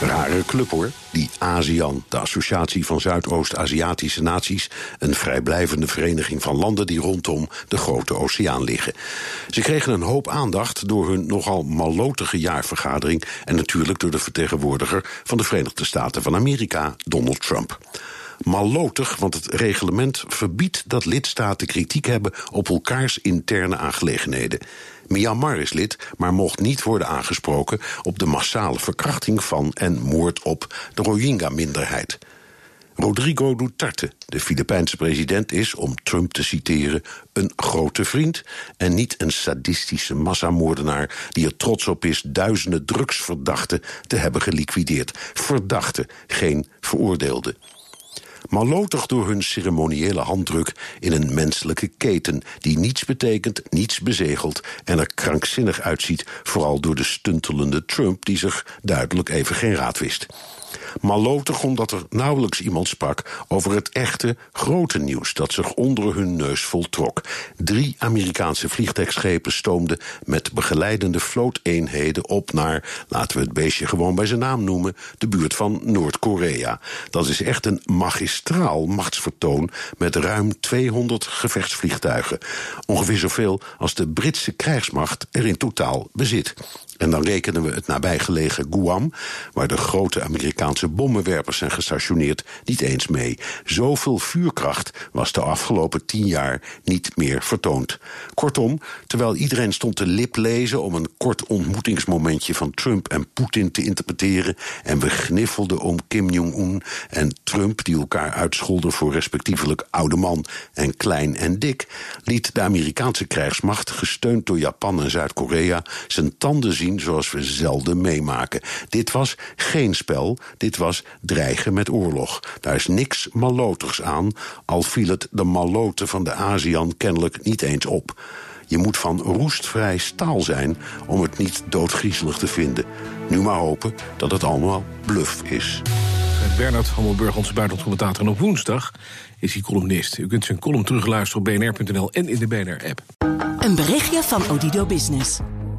Rare club hoor, die ASEAN, de Associatie van Zuidoost-Aziatische Naties, een vrijblijvende vereniging van landen die rondom de Grote Oceaan liggen. Ze kregen een hoop aandacht door hun nogal malotige jaarvergadering en natuurlijk door de vertegenwoordiger van de Verenigde Staten van Amerika, Donald Trump. Mallotig, want het reglement verbiedt dat lidstaten kritiek hebben op elkaars interne aangelegenheden. Myanmar is lid, maar mocht niet worden aangesproken op de massale verkrachting van en moord op de Rohingya-minderheid. Rodrigo Duterte, de Filipijnse president, is, om Trump te citeren, een grote vriend en niet een sadistische massamoordenaar die er trots op is duizenden drugsverdachten te hebben geliquideerd. Verdachten, geen veroordeelden malotig door hun ceremoniële handdruk in een menselijke keten die niets betekent, niets bezegelt en er krankzinnig uitziet, vooral door de stuntelende Trump die zich duidelijk even geen raad wist malotig omdat er nauwelijks iemand sprak over het echte grote nieuws dat zich onder hun neus voltrok. Drie Amerikaanse vliegtuigschepen stoomden met begeleidende vlooteenheden op naar, laten we het beestje gewoon bij zijn naam noemen, de buurt van Noord-Korea. Dat is echt een magistraal machtsvertoon met ruim 200 gevechtsvliegtuigen. Ongeveer zoveel als de Britse krijgsmacht er in totaal bezit. En dan rekenen we het nabijgelegen Guam, waar de grote Amerikaanse bommenwerpers zijn gestationeerd, niet eens mee. Zoveel vuurkracht was de afgelopen tien jaar niet meer vertoond. Kortom, terwijl iedereen stond te liplezen om een kort ontmoetingsmomentje van Trump en Poetin te interpreteren, en we gniffelden om Kim Jong-un en Trump, die elkaar uitscholden voor respectievelijk oude man en klein en dik, liet de Amerikaanse krijgsmacht, gesteund door Japan en Zuid-Korea, zijn tanden zien zoals we zelden meemaken. Dit was geen spel, dit was dreigen met oorlog. Daar is niks malotigs aan, al viel het de maloten van de ASEAN kennelijk niet eens op. Je moet van roestvrij staal zijn om het niet doodgriezelig te vinden. Nu maar hopen dat het allemaal bluff is. Bernard Hammelburg, onze buitenlandcommentator. En op woensdag is hij columnist. U kunt zijn column terugluisteren op bnr.nl en in de BNR-app. Een berichtje van Odido Business.